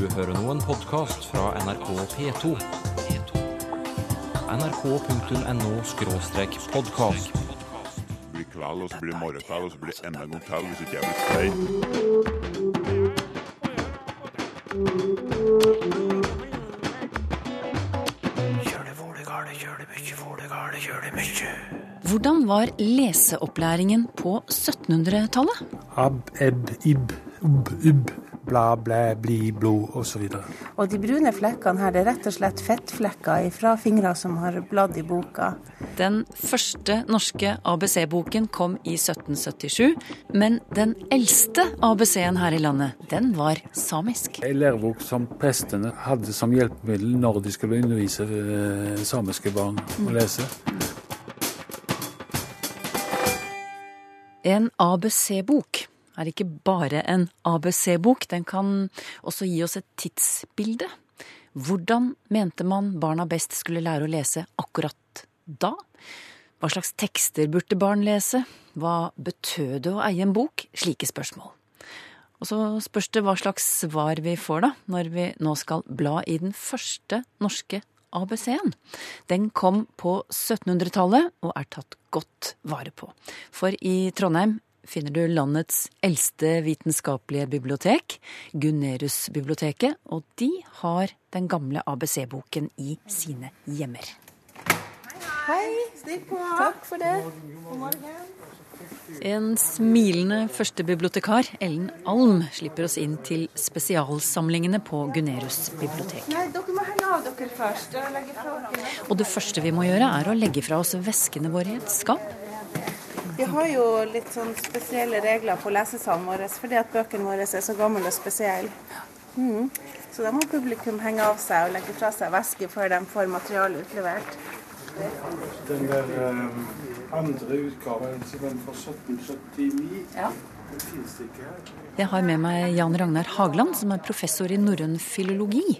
Du hører nå en podkast fra NRK P2. nrk.no-podkast. blir kveld, og så blir det morgenkveld, og så blir det enda en gang kveld hvis ikke jeg blir stein. Hvordan var leseopplæringen på 1700-tallet? Ab, ebb, ib, ub, ub, bla, blæ, bli, blod osv. Og de brune flekkene her det er rett og slett fettflekker fra fingre som har bladd i boka. Den første norske ABC-boken kom i 1777, men den eldste ABC-en her i landet, den var samisk. En lærebok som prestene hadde som hjelpemiddel når de skulle undervise eh, samiske barn å lese. En ABC-bok er ikke bare en ABC-bok, den kan også gi oss et tidsbilde. Hvordan mente man barna best skulle lære å lese akkurat da? Hva slags tekster burde barn lese? Hva betød det å eie en bok? Slike spørsmål. Og så spørs det hva slags svar vi får da, når vi nå skal bla i den første norske ABC-en. Den kom på 1700-tallet og er tatt godt vare på. For i Trondheim finner du landets eldste vitenskapelige bibliotek, Gunnerus-biblioteket, og de har den gamle ABC-boken i sine hjemmer. Hei, stikk på. Takk for det. En smilende førstebibliotekar, Ellen Alm, slipper oss inn til spesialsamlingene på Gunnerus bibliotek. Nei, dere må henge av dere først. Og det første vi må gjøre, er å legge fra oss veskene våre i et skap. Vi har jo litt sånn spesielle regler på lesesalen vår fordi at bøkene våre er så gamle og spesielle. Mm. Så da må publikum henge av seg og legge fra seg væske før de får materialet utlevert. Den der um, andre utgaven, den fra 1779, Ja. Jeg har med meg Jan Ragnar Hagland, som er professor i norrøn filologi.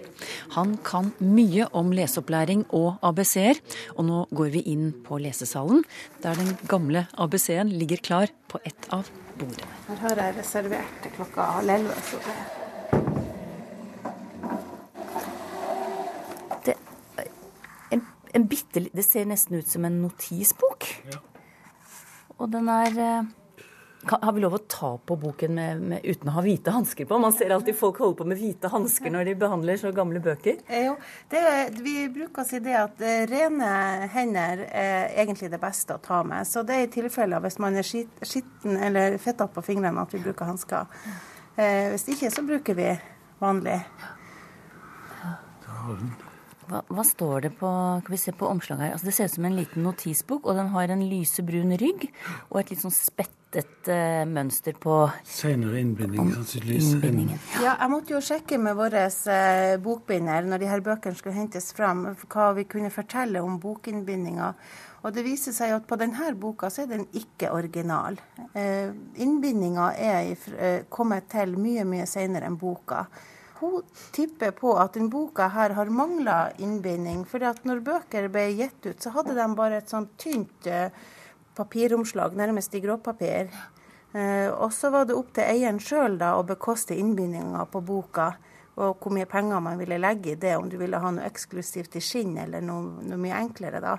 Han kan mye om leseopplæring og ABC-er, og nå går vi inn på lesesalen, der den gamle ABC-en ligger klar på et av bordene. Her har jeg reservert til klokka halv elleve. så det- Det, en, en bitte, det ser nesten ut som en notisbok. Og den er eh, kan, Har vi lov å ta på boken med, med, uten å ha hvite hansker på? Man ser alltid folk holde på med hvite hansker når de behandler så gamle bøker. Eh, Jo, det, vi bruker å si det at eh, rene hender er egentlig det beste å ta med. Så det er i tilfelle hvis man er skit, skitten eller fetta på fingrene at vi bruker hansker. Eh, hvis ikke så bruker vi vanlig. Hva, hva står det på kan vi se på omslaget her? Altså, det ser ut som en liten notisbok, og den har en lysebrun rygg og et litt sånn spettet uh, mønster på Senere innbinding, sannsynligvis. innbindingen. Ja, jeg måtte jo sjekke med vår uh, bokbinder når de her bøkene skulle hentes fram, hva vi kunne fortelle om bokinnbindinga. Og det viser seg at på denne boka så er den ikke original. Uh, innbindinga er eh, kommet til mye, mye senere enn boka. Hun tipper på at denne boka her har mangla innbinding. For når bøker ble gitt ut, så hadde de bare et sånt tynt eh, papiromslag, nærmest i gråpapir. Eh, og så var det opp til eieren sjøl å bekoste innbindinga på boka, og hvor mye penger man ville legge i det, om du ville ha noe eksklusivt i skinn eller noe, noe mye enklere. da.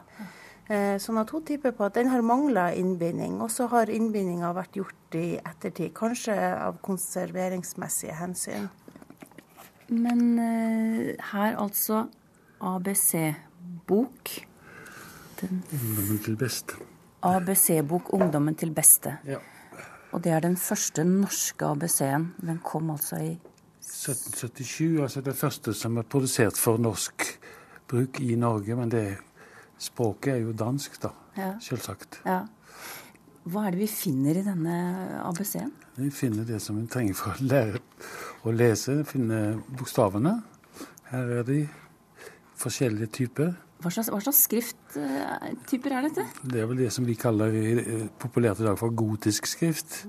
Eh, sånn at hun tipper på at den har mangla innbinding, og så har innbindinga vært gjort i ettertid. Kanskje av konserveringsmessige hensyn. Men eh, her altså ABC-bok. Den til beste. ABC-bok 'Ungdommen til beste'. Ja. Og det er den første norske ABC-en. Den kom altså i 1777, altså det første som er produsert for norsk bruk i Norge. Men det språket er jo dansk, da. Ja. Selvsagt. Ja. Hva er det vi finner i denne ABC-en? Vi finner det som vi trenger for å lære å lese. Finne bokstavene. Her er de forskjellige typer. Hva slags, hva slags skrifttyper er dette? Det er vel det som vi kaller populært i dag for gotisk skrift.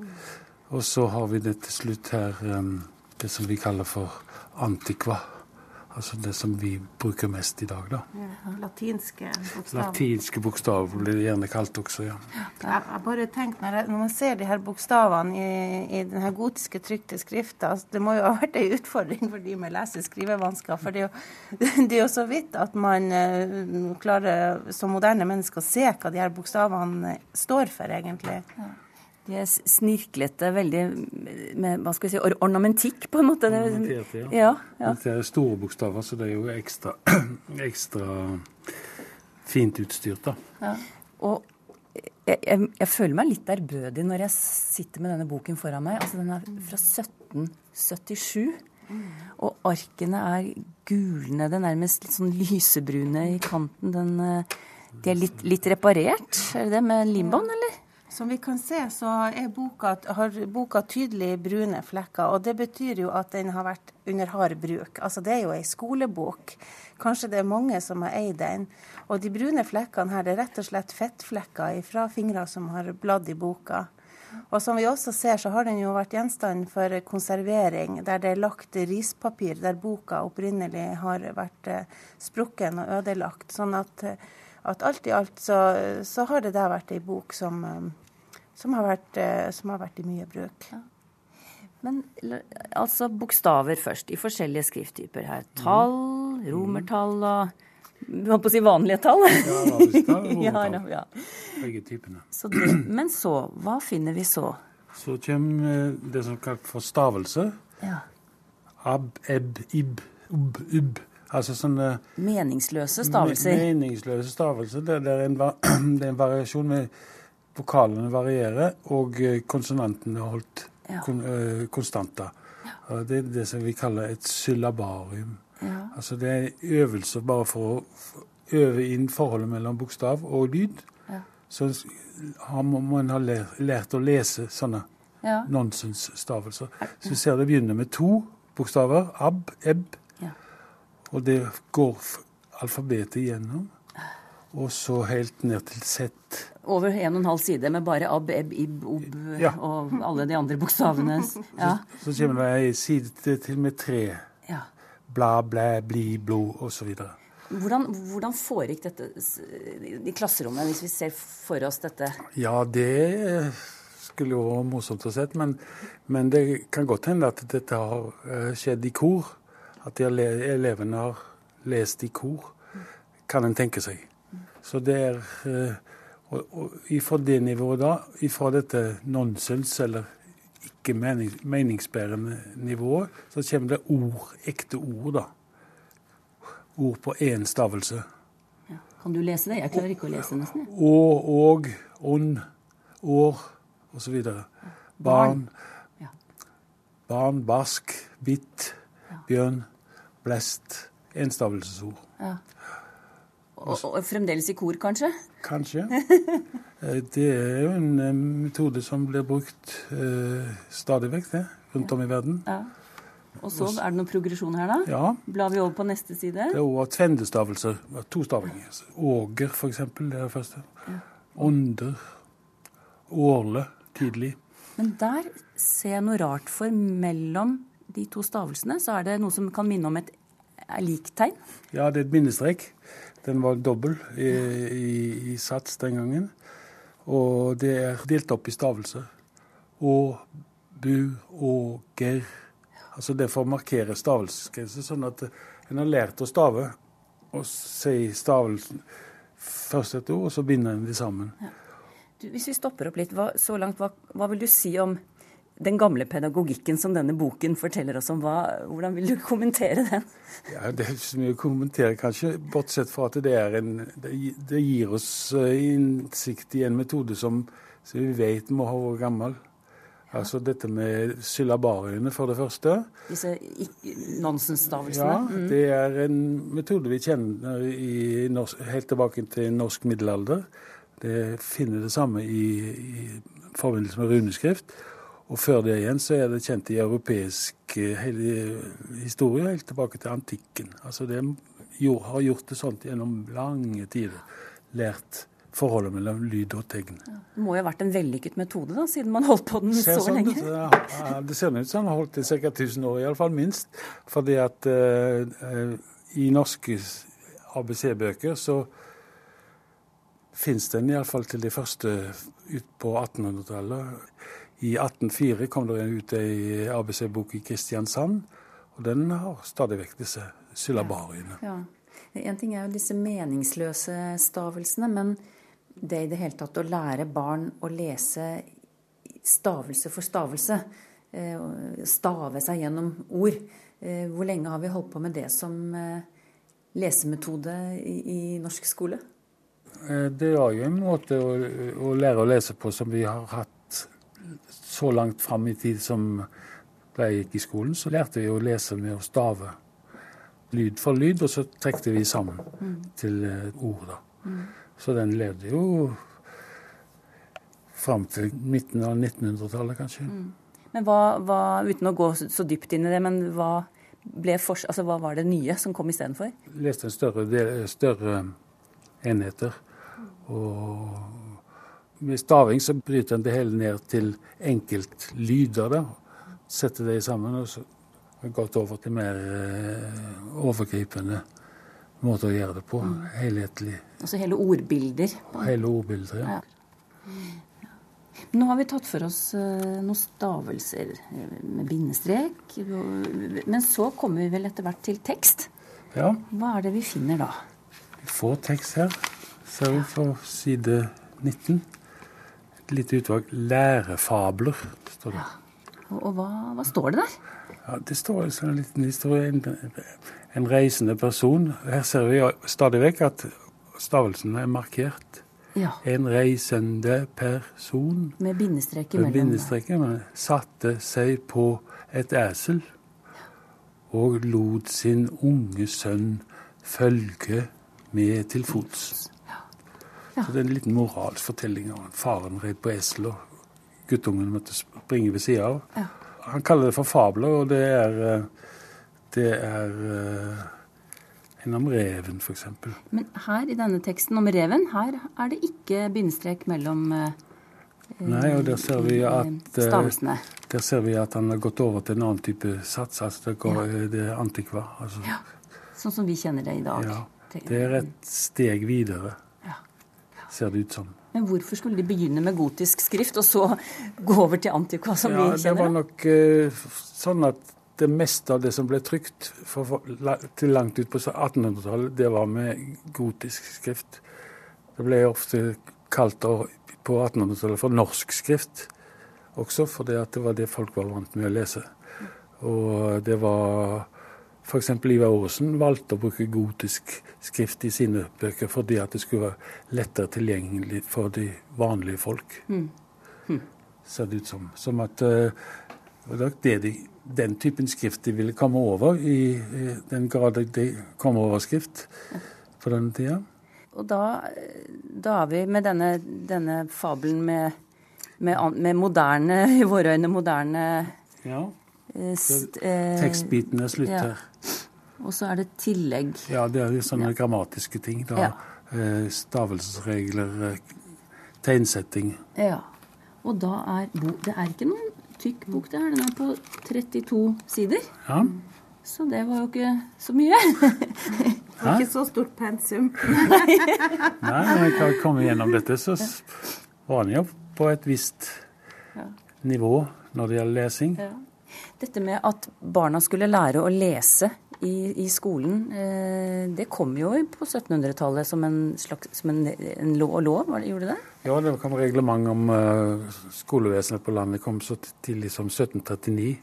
Og så har vi det til slutt her um, det som vi kaller for antikva. Altså det som vi bruker mest i dag, da. Ja, latinske bokstaver. Latinske bokstaver blir det gjerne kalt også, ja. Jeg, jeg bare tenk, når, jeg, når man ser de her bokstavene i, i den her gotiske trykte skrifta altså, Det må jo ha vært ei utfordring for de med lese- og skrivevansker. For det er, jo, det er jo så vidt at man eh, klarer som moderne mennesker å se hva de her bokstavene står for, egentlig. De er snirklete, veldig med hva skal vi si, or ornamentikk, på en måte. Ornamentikk, ja. ja, ja. Det er store bokstaver, så det er jo ekstra, ekstra fint utstyrt, da. Og jeg, jeg, jeg føler meg litt ærbødig når jeg sitter med denne boken foran meg. Altså, den er fra 1777. Og arkene er gulnede, nærmest litt sånn lysebrune i kanten. Den, eh, de er litt, litt reparert, er det det med limbånd, eller? Som vi kan se, så boka, har boka tydelig brune flekker. Og det betyr jo at den har vært under hard bruk. Altså det er jo ei skolebok. Kanskje det er mange som har eid den. Og de brune flekkene her, det er rett og slett fettflekker fra fingre som har bladd i boka. Og som vi også ser, så har den jo vært gjenstand for konservering, der det er lagt rispapir der boka opprinnelig har vært eh, sprukken og ødelagt. Sånn at, eh, at alt i alt så, så har det der vært ei bok som, eh, som, har vært, eh, som har vært i mye bruk. Men altså bokstaver først, i forskjellige skrifttyper her. Tall, romertall og holdt på å si vanlige tall. Ja, vanlige tall og ja, romertall. ja. Begge typene. Så det, men så, hva finner vi så? Så kommer eh, det som kalt for stavelse. Ja. Ab, eb, ib, ub, ubb. Altså sånne Meningsløse me- stavelser. meningsløse stavelser. Det, det, er en, det er en variasjon med vokalene varierer, og eh, konsonantene er holdt Ja. kon, øh, konstante. Ja. Det er det som vi kaller et syllabarium. Ja. Altså det er øvelser bare for å øve inn forholdet mellom bokstav og lyd. Ja. Så har man man har lært, lært å lese sånne nonsensstavelser. Så vi ser det begynner med to bokstaver. Ab, eb. Og det går alfabetet igjennom. Og så helt ned til Z. Over en og en halv side med bare ab, eb, ib, ob Ja. og alle de andre bokstavene. Ja. Så kommer det ei side til- til med tre. ja. Bla, blæ, bli, blod osv. Hvordan, hvordan foregikk dette i klasserommet, hvis vi ser for oss dette? Ja, det skulle jo vært morsomt å se, men, men det kan godt hende at dette har eh, skjedd i kor. At de elevene har lest i kor, kan en tenke seg. Så det er eh, Og, og ifra det nivået da, ifra dette nonsens eller ikke mening, meningsbærende nivået, så kommer det ord, ekte ord, da. Ord på én stavelse. Kan du lese det? Jeg klarer ikke å lese nesten. Å, og, ånd, år osv. Barn. Ja. Barn, barsk, hvitt, bjørn, blest. Enstavelsesord. Og, og fremdeles i kor, kanskje? Kanskje. Eh, Det er jo en eh, metode som blir brukt eh, stadig vekk, det, rundt om i verden. Ja. Og så er det noen progresjon her, da? Ja. Blar vi over på neste side? Det er tvendestavelser. To stavinger. Åger, for eksempel, det er det første. Ånder. Årle, tidlig. Men der ser jeg noe rart, for mellom de to stavelsene så er det noe som kan minne om et er liktegn. Ja, det er et bindestrek. Den var dobbel i, i, i sats den gangen. Og det er delt opp i stavelser. Å, bu, åger. Altså det for å markere stavelsesgrense, sånn at en har lært å stave og si stavelsen først et ord, og så binder en de sammen. Du, hvis vi stopper opp litt, hva, så langt, hva, hva vil du si om den gamle pedagogikken som denne boken forteller oss om? Hva, hvordan vil du kommentere den? Ja, Det er ikke så mye å kommentere, kanskje, bortsett fra at det, er en, det gir oss eh, innsikt i en metode som, som vi vet må ha vært gammel. Altså dette med syllabariene, for det første. Disse nonsensstavelsene? Ja, mm. det er en metode vi kjenner i norsk, helt tilbake til norsk middelalder. Det finner det samme i, i forbindelse med runeskrift. Og før det igjen så er det kjent i europeisk eh, historie, helt tilbake til antikken. Altså det har gjort det sånt gjennom lange tider. Lært forholdet mellom lyd og tegn. Det må jo ha vært en vellykket metode, da, siden man holdt på den så sånn lenge. ja. Det ser ut som han har holdt i ca. 1000 år, iallfall minst. Fordi at eh, eh, i norske ABC-bøker så fins den iallfall til de første ut på 1800-tallet. I 1804 kom det ut ei ABC-bok i Kristiansand, og den har stadig vekk disse syllabariene. Ja. En ting er jo disse meningsløse stavelsene, men det i det hele tatt å lære barn å lese stavelse for stavelse, eh, stave seg gjennom ord. Eh, Hvor lenge har vi holdt på med det som eh, lesemetode i, norsk skole? Det var jo en måte å, å lære å lese på som vi har hatt så langt fram i tid som da jeg gikk i skolen, så lærte vi å lese med å stave. Lyd for lyd, og så trekte vi sammen til eh, ord. da. Så den levde jo fram til midten av 1900-tallet, kanskje. Men hva, hva, uten å gå så dypt inn i det, men hva, fors altså, hva var det nye som kom istedenfor? leste en større, del, større enheter. Og med staving så bryter en det hele ned til enkeltlyder. da. Setter det sammen, og så har gått over til mer eh, overgripende måte å gjøre det på. Helhetlig. Altså hele ordbilder. Hele ordbilder. Ja. Ja. Nå har vi tatt for oss eh, noen stavelser eh, med bindestrek. Men så kommer vi vel etter hvert til tekst. ja. Hva er det vi finner da? Vi får tekst her. Ser vi på side 19. Lite utvalg lærefabler, står det. Og, og hva, hva står det der? Ja, Det står altså en liten historie. En, en reisende person. Her ser vi stadig vekk at stavelsen er markert. Ja, En reisende person Med bindestrek med imellom. men satte seg på et esel og lot sin unge sønn følge med til fots. Så det er en liten moralsk fortelling om faren red på esel, og guttungen måtte springe ved sida av. Ja. Han kaller det for fabler, og det er, eh, det er eh, en om reven, f.eks. Men her i denne teksten om reven, her er det ikke bindestrek mellom eh, Nei, og der ser vi at stavelsene. Der ser vi at han har gått over til en annen type sats. altså Det, går, det er antikva. Altså, Ja. Sånn som vi kjenner det i dag. ja, det er et steg videre, Ja. Ser det ut som. Men hvorfor skulle de begynne med gotisk skrift, og så gå over til antikva, som Ja, vi det var nok eh, sånn at det meste av det som ble trykt for, for, la, til langt ut på 1800-tallet, det var med gotisk skrift. Det ble ofte kalt på 1800-tallet for norsk skrift også, fordi det var det folk var vant med å lese. Og det var F.eks. Ivar Aasen valgte å bruke gotisk skrift i sine bøker fordi at det skulle være lettere tilgjengelig for de vanlige folk. Ser det ut som. Som at eh, det de, den typen skrift de ville komme over, i, i den grad de kom over skrift på denne tida. Og da, da er vi med denne, denne fabelen med, med, med moderne, i våre øyne moderne Ja. Eh, st, eh, Tekstbiten er slutt ja. her. Og så er det tillegg. Ja, det er sånne grammatiske ting. da. Ja. Eh, stavelsesregler, eh, tegnsetting. Ja. Og da er Det er ikke noen tykk bok, det her. Den er på 32 sider. Ja. Så det var jo ikke så mye. Det var ikke så stort pensum. Nei, når jeg kan komme gjennom dette, så var han jo på et visst nivå når det gjelder lesing. Dette med at barna skulle lære å lese i, i skolen, eh, det kom jo på 1700-tallet som en slags som en, en lov, lov, var det, gjorde det? Ja, det kom reglement om eh, skolevesenet på landet kom så tidlig som 1739.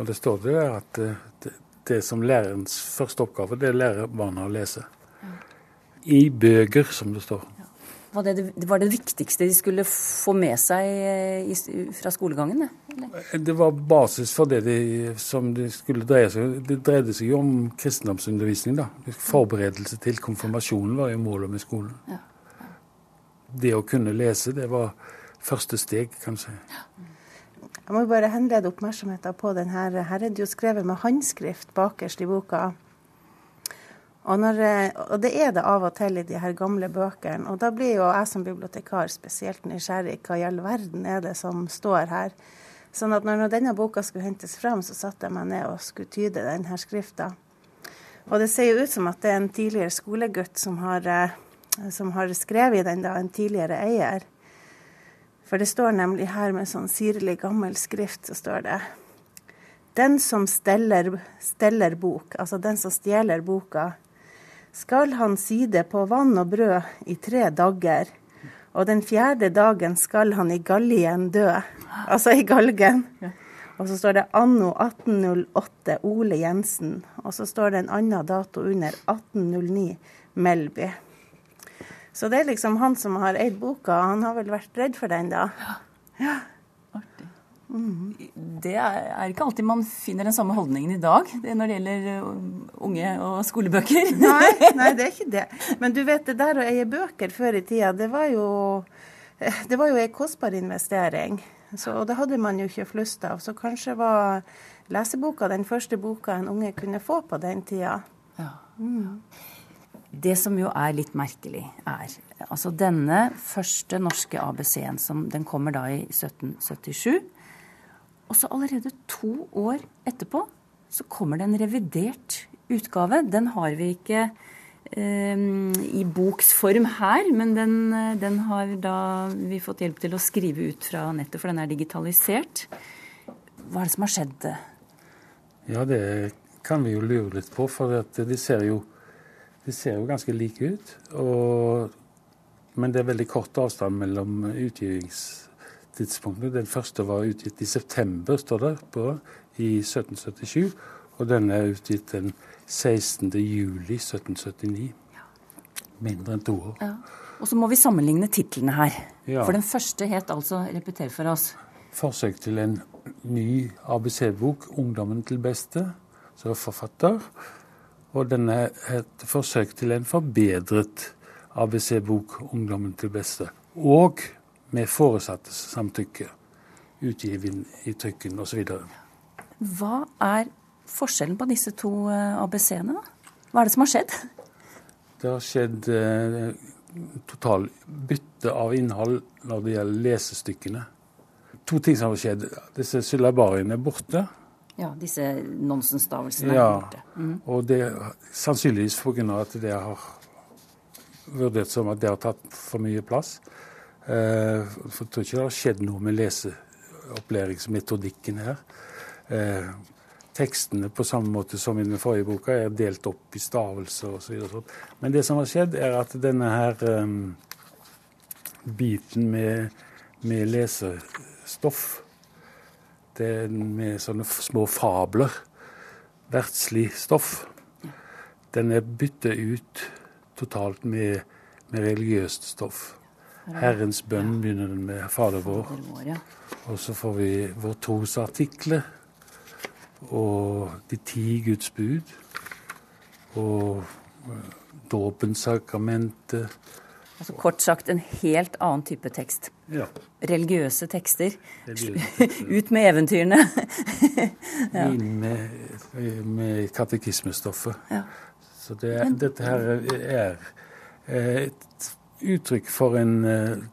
Og det står det der at eh, det, det som lærerens første oppgave, det er å lære barna å lese. I bøker, som det står. Var det, det var det viktigste de skulle få med seg eh, i, fra skolegangen? Det? Det var basis for det de, som det skulle dreie seg om. Det dreide seg jo om kristendomsundervisning. da. Forberedelse til konfirmasjonen var jo målet med skolen. Ja. Det å kunne lese, det var første steg, kanskje. Jeg må bare henlede oppmerksomheten på den her. Her er det jo skrevet med håndskrift bakerst i boka. Og, når, og, det er det av og til i de her gamle bøkene. Og da blir jo jeg som bibliotekar spesielt nysgjerrig. Hva i all verden er det som står her? Sånn at når denne boka skulle hentes fram, så satte jeg meg ned og skulle tyde denne skrifta. Og det ser jo ut som at det er en tidligere skolegutt som har, eh, som har skrevet den, da, en tidligere eier. For det står nemlig her med sånn sirlig gammel skrift, så står det Den som steller, steller bok, altså den som stjeler boka, skal han side på vann og brød i tre dager. Og den fjerde dagen skal han i galgen dø. Altså i galgen. Og så står det anno 1808 Ole Jensen. Og så står det en annen dato under 1809 Melby. Så det er liksom han som har eid boka. Han har vel vært redd for den, da. Ja. Artig. Mm. Det er ikke alltid man finner den samme holdningen i dag når det gjelder uh, unge og skolebøker. nei, nei, det er ikke det. Men du vet, det der å eie bøker før i tida, det var jo eh, det var jo en kostbar investering. Så, og det hadde man jo ikke flust av. Så kanskje var leseboka den første boka en unge kunne få på den tida. Ja. Mm. Det som jo er litt merkelig, er altså denne første norske ABC-en, som den kommer da i 1777. Og så allerede to år etterpå så kommer det en revidert utgave. Den har vi ikke i boksform her, men den, den, har da vi fått hjelp til å skrive ut fra nettet, for den er digitalisert. Hva er det som har skjedd? Ja, det kan vi jo lure litt på, for det ser jo de ser jo ganske like ut. Og, men det er veldig kort avstand mellom utgivingstidspunktene. Den første var utgitt i september, står det på, i 1777. Og denne er utgitt den 16. juli 1779. Mindre enn to år. Ja. Og så må vi sammenligne titlene her. Ja. For den første het altså Repeter for oss. Forsøk til en ny ABC-bok, 'Ungdommen til beste', som er forfatter. Og denne het forsøk til en forbedret ABC-bok 'Ungdommen til beste'. Og med foresattes samtykke. Utgiven i trykken osv. Hva er forskjellen på disse to eh, ABC-ene, da? Hva er det som har skjedd? Det har skjedd eh, total bytte av innhold når det gjelder lesestykkene. To ting som har skjedd. Disse syllabariene er borte. Ja, disse nonsensstavelsene ja, er borte. Mm. Og det sannsynligvis pga. at det har vurdert som at det har tatt for mye plass. Eh, for jeg tror ikke det har skjedd noe med leseopplæringsmetodikken her. Eh, tekstene på samme måte som i den forrige boka er delt opp i stavelser osv. Men det som har skjedd, er at denne her um, biten med, med lesestoff det med sånne små fabler. Verdslig stoff. Den er byttet ut totalt med, med religiøst stoff. Herrens bønn begynner den med Fader vår. Og så får vi vår trosartikler og de ti Guds bud. Og dåpensakramentet. Altså Kort sagt en helt annen type tekst. Ja. Religiøse tekster. Ut med eventyrene. ja. Inn med, med katekismestoffet. Ja. Så det, Men, dette her er et uttrykk for en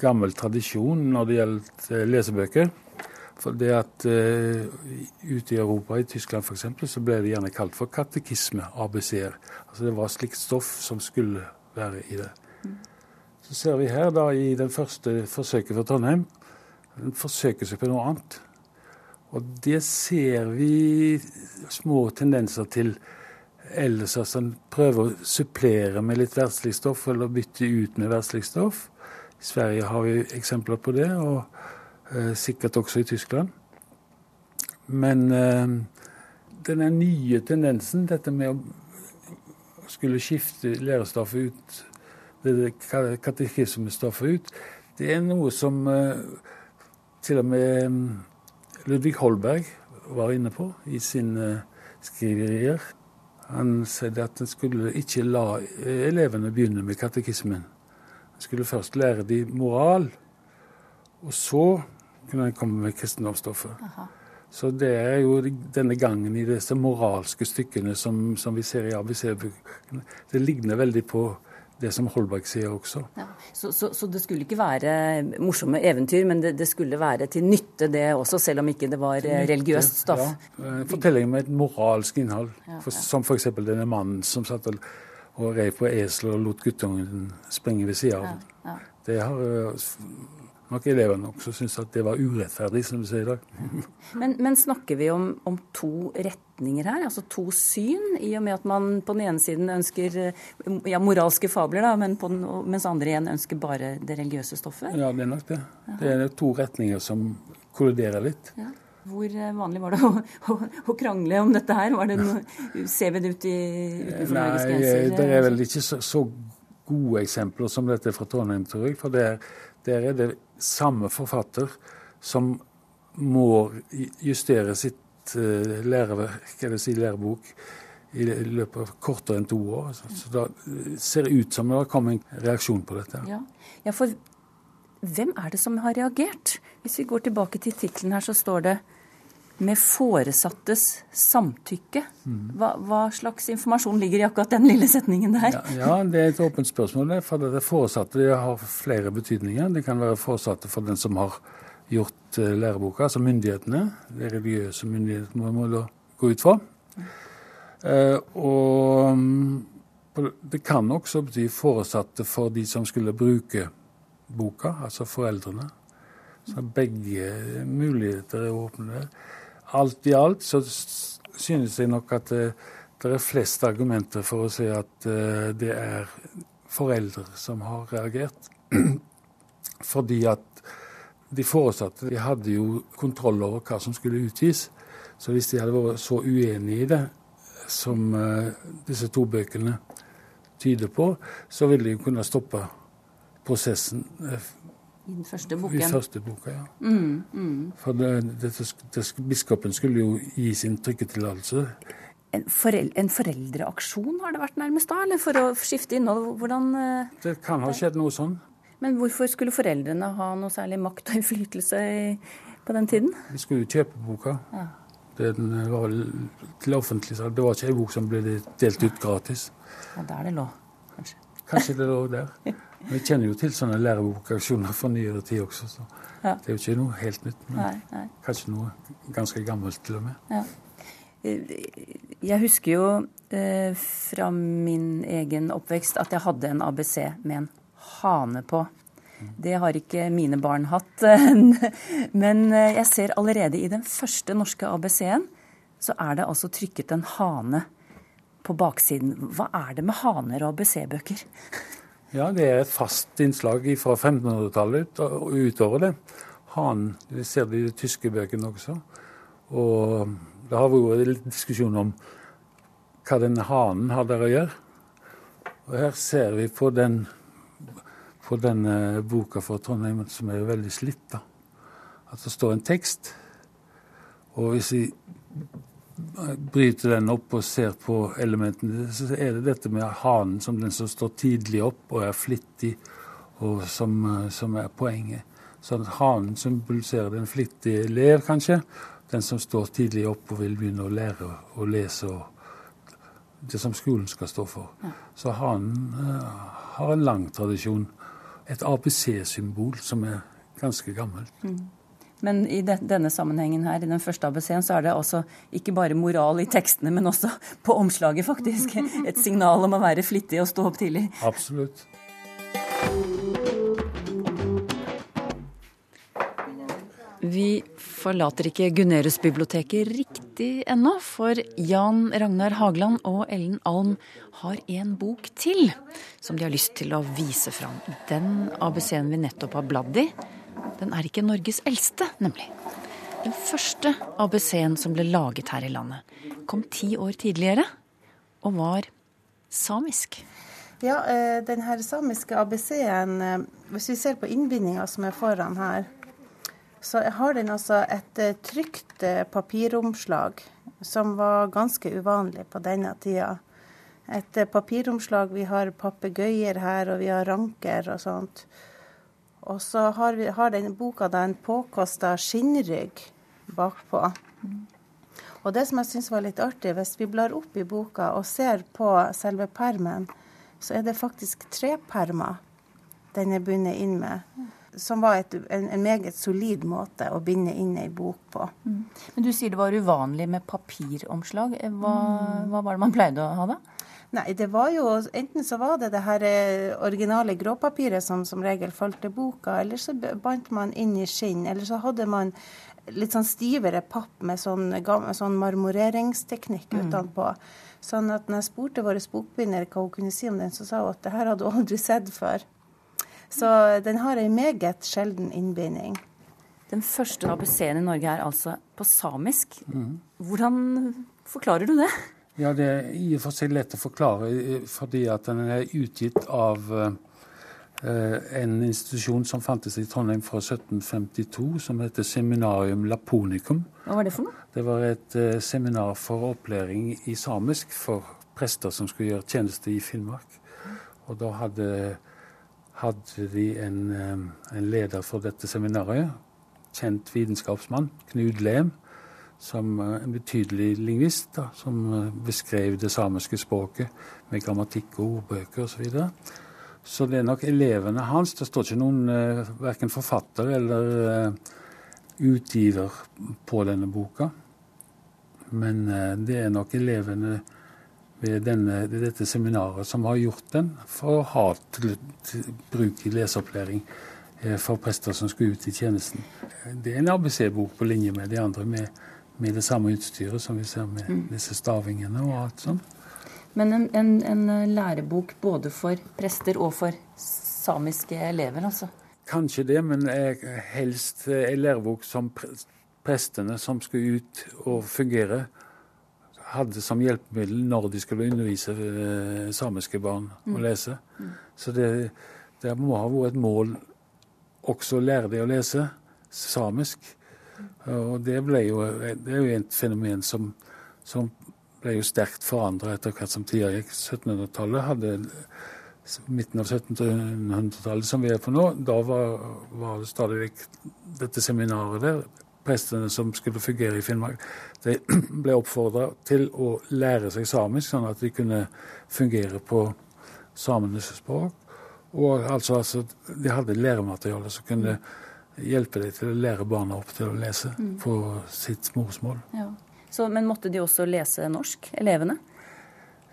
gammel tradisjon når det gjelder lesebøker. For det at uh, Ute i Europa, i Tyskland f.eks., så ble det gjerne kalt for katekisme, ABC-er. Altså Det var slikt stoff som skulle være i det. Så ser vi her da i den første forsøket for Trondheim den forsøker seg på noe annet. Og det ser vi små tendenser til ellers. Altså en prøver å supplere med litt verdslig stoff, eller bytte ut med verdslig stoff. I Sverige har vi eksempler på det, og sikkert også i Tyskland. Men eh, denne nye tendensen, dette med å skulle skifte lærestoffet ut det katekismestoffet ut, det er noe som uh, til og med Ludvig Holberg var inne på i sine skriverier. Han sa at en skulle ikke la eh, elevene begynne med katekismen. En skulle først lære dem moral, og så kunne en komme med kristendomsstoffet. Så det er jo denne gangen i disse moralske stykkene som, som vi ser i ABC-bøkene. Det ligner veldig på det som Holberg sier også. Ja. Så, så, så, det skulle ikke være morsomme eventyr, men det, det, skulle være til nytte det også, selv om ikke det var religiøst stoff? Ja. Eh, Fortellinger med et moralsk innhold, ja, ja. som f.eks. denne mannen som satt og, og rei på esel og lot guttungen springe ved sida av. Ja, det har eh, nok elevene også syntes at det var urettferdig, som du sier i dag. Men, men snakker vi om, om, to retninger her, altså to syn, i og med at man på den ene siden ønsker ja, moralske fabler, da, men den, mens andre igjen ønsker bare det religiøse stoffet? Ja, det er nok det. Det er to retninger som kolliderer litt. Ja. Hvor eh, vanlig var det å, å, å, krangle om dette her? Det noe, ser vi det ut i, utenfor Norges grenser? Nei, det er vel ikke så, så gode eksempler som dette fra Trondheim, tror jeg. For der, der er det samme forfatter som må justere sitt uh, læreverk, eller si lærebok, i løpet av kortere enn to år. Så, så da ser det ut som det har kommet en reaksjon på dette. Ja. ja, for hvem er det som har reagert? Hvis vi går tilbake til tittelen her, så står det med foresattes samtykke. Hva, hva, slags informasjon ligger i akkurat den lille setningen der? Ja, ja det er et åpent spørsmål. For det foresatte det har flere betydninger. Det kan være foresatte for den som har gjort uh, læreboka, altså myndighetene. Det religiøse myndighetene må da gå ut fra. Uh, og um, det kan også bety foresatte for de som skulle bruke boka, altså foreldrene. Så begge muligheter er åpne alt i alt så synes jeg nok at det, eh, det er flest argumenter for å si at uh, det er foreldre som har reagert. Fordi at de foresatte de hadde jo kontroll over hva som skulle utgis. Så hvis de hadde vært så uenige i det som uh, disse to bøkene tyder på, så ville de kunne stoppe prosessen i den første boken. I første boka, ja. Mm, mm. For det, det, det, biskopen skulle jo gi sin trykketillatelse. En, forel, en, foreldreaksjon har det vært nærmest da, eller for å skifte innhold? Hvordan uh, Det kan ha skjedd noe sånn. Men hvorfor skulle foreldrene ha noe særlig makt og innflytelse på den tiden? De skulle jo kjøpe boka. Ja. Den var til offentlig salg. Det var ikke ei bok som ble delt ut gratis. Ja, Der det lå, kanskje. Kanskje det lå der. Vi kjenner jo til sånne lærebokaksjoner fra nyere tid også, så ja. det er jo ikke noe helt nytt. Men nei, nei. kanskje noe ganske gammelt til og med. Ja. Jeg husker jo eh, fra min egen oppvekst at jeg hadde en ABC med en hane på. Det har ikke mine barn hatt. Men eh, jeg ser allerede i den første norske ABC-en så er det altså trykket en hane på baksiden. Hva er det med haner og ABC-bøker? Ja, det er et fast innslag fra 1500-tallet og utover det. Han, Vi ser det i de tyske bøkene også. Og det har vært litt diskusjon om hva denne hanen har der å gjøre. Og her ser vi på den på denne boka fra Trondheim, som er veldig slitt, da. at det står en tekst. Og hvis vi bryter den opp og ser på elementene, så er det dette med hanen som den som står tidlig opp og er flittig, og som, eh, som er poenget. Så hanen symboliserer den flittige elev, kanskje. Den som står tidlig opp og vil begynne å lære å lese og det som skolen skal stå for. Ja. Så hanen uh, har en lang tradisjon. Et ABC-symbol som er ganske gammelt. Mm. Men i de, denne sammenhengen her, i den første ABC-en, så er det altså ikke bare moral i tekstene, men også på omslaget, faktisk. Et signal om å være flittig og stå opp tidlig. Absolutt. Vi forlater ikke Gunerius-biblioteket riktig ennå, for Jan Ragnar Hageland og Ellen Alm har en bok til som de har lyst til å vise fram. Den ABC-en vi nettopp har bladd i, den er ikke Norges eldste, nemlig. Den første ABC-en som ble laget her i landet, kom ti år tidligere og var samisk. Ja, eh, den her samiske ABC-en, eh, hvis vi ser på innbindinga som er foran her, så har den altså et eh, trygt papiromslag som var ganske uvanlig på denne tida. Et papiromslag, vi har papegøyer her, og vi har ranker og sånt. Og så har, vi, har denne boka da en påkosta skinnrygg bakpå. Og det som jeg syns var litt artig, hvis vi blar opp i boka og ser på selve permen, så er det faktisk tre permer den er bundet inn med. Som var et, en, en, meget solid måte å binde inn ei bok på. Mm. Men du sier det var uvanlig med papiromslag. Hva, mm. hva var det man pleide å ha da? Nei, det var jo Enten så var det det her eh, originale gråpapiret som som regel falt til boka, eller så bandt man inn i skinn, eller så hadde man litt sånn stivere papp med sånn, sånn marmoreringsteknikk mm. utenpå. Sånn at når jeg spurte vår bokbinder hva hun kunne si om den, så sa hun at det her hadde hun aldri sett før. Så den har ei meget sjelden innbinding. Den første ABC-en i Norge er altså på samisk. Mm. Hvordan forklarer du det? Ja, Det er i og for seg lett å forklare, eh, fordi at den er utgitt av uh, en institusjon som fantes i Trondheim fra 1752, som heter Seminarium Laponicum. Hva var det for noe? Det var et uh, seminar for opplæring i samisk for prester som skulle gjøre tjeneste i Finnmark. Og da hadde, hadde de en, en leder for dette seminaret, kjent vitenskapsmann, Knud Lem som eh, en betydelig lingvist, da, som eh, beskrev det samiske språket med grammatikk og ordbøker osv. Så, videre. så det er nok elevene hans. Det står ikke noen eh, verken forfatter eller utgiver på denne boka. Men det er nok elevene ved, denne, dette seminaret som har gjort den for å ha til, til bruk i leseopplæring for prester som skal ut i tjenesten. Det er en ABC-bok på linje med de andre. med med det samme utstyret som vi ser med mm. disse stavingene og alt sånt. Men en, en, en, eh, lærebok både for prester og for samiske elever, altså? Kanskje det, men helst eh, en lærebok som prestene som skulle ut og fungere, hadde som hjelpemiddel når de skulle undervise eh, samiske barn å mm. lese. Mm. Så det, det må ha vært et mål også å lære dem å lese samisk. Og det, jo, det er jo et fenomen som, som ble jo sterkt forandra etter hvert som tida gikk. 1700-tallet hadde Midten av 1700-tallet som vi er på nå, da var, var det stadig vekk dette seminaret der. Prestene som skulle fungere i Finnmark, de ble oppfordra til å lære seg samisk, sånn at de kunne fungere på samenes språk. Og altså, altså de hadde læremateriale som kunne hjelpe dem til å lære barna opp til å lese mm. på sitt morsmål. Ja. Så, men måtte de også lese norsk, elevene?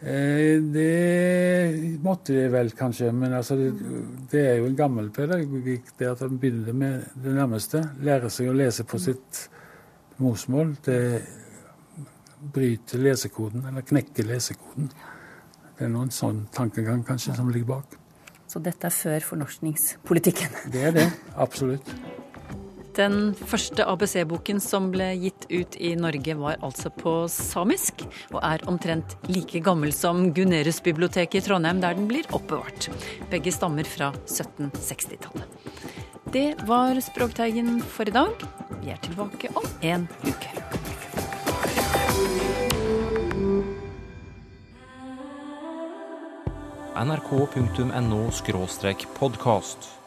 Eh, det måtte de vel kanskje, men altså, det, det, er jo en gammel pedagogikk det at de begynner med det nærmeste. Lære seg å lese på sitt morsmål. Det bryter lesekoden, eller knekker lesekoden. Det er noen sånn tankegang kanskje som ligger bak. Så dette er før fornorskningspolitikken. Det er det, absolutt. Den første ABC-boken som ble gitt ut i Norge var altså på samisk, og er omtrent like gammel som Gunerius-biblioteket i Trondheim, der den blir oppbevart. Begge stammer fra 1760-tallet. Det var Språkteigen for i dag. Vi er tilbake om en uke. nrk.no podkast.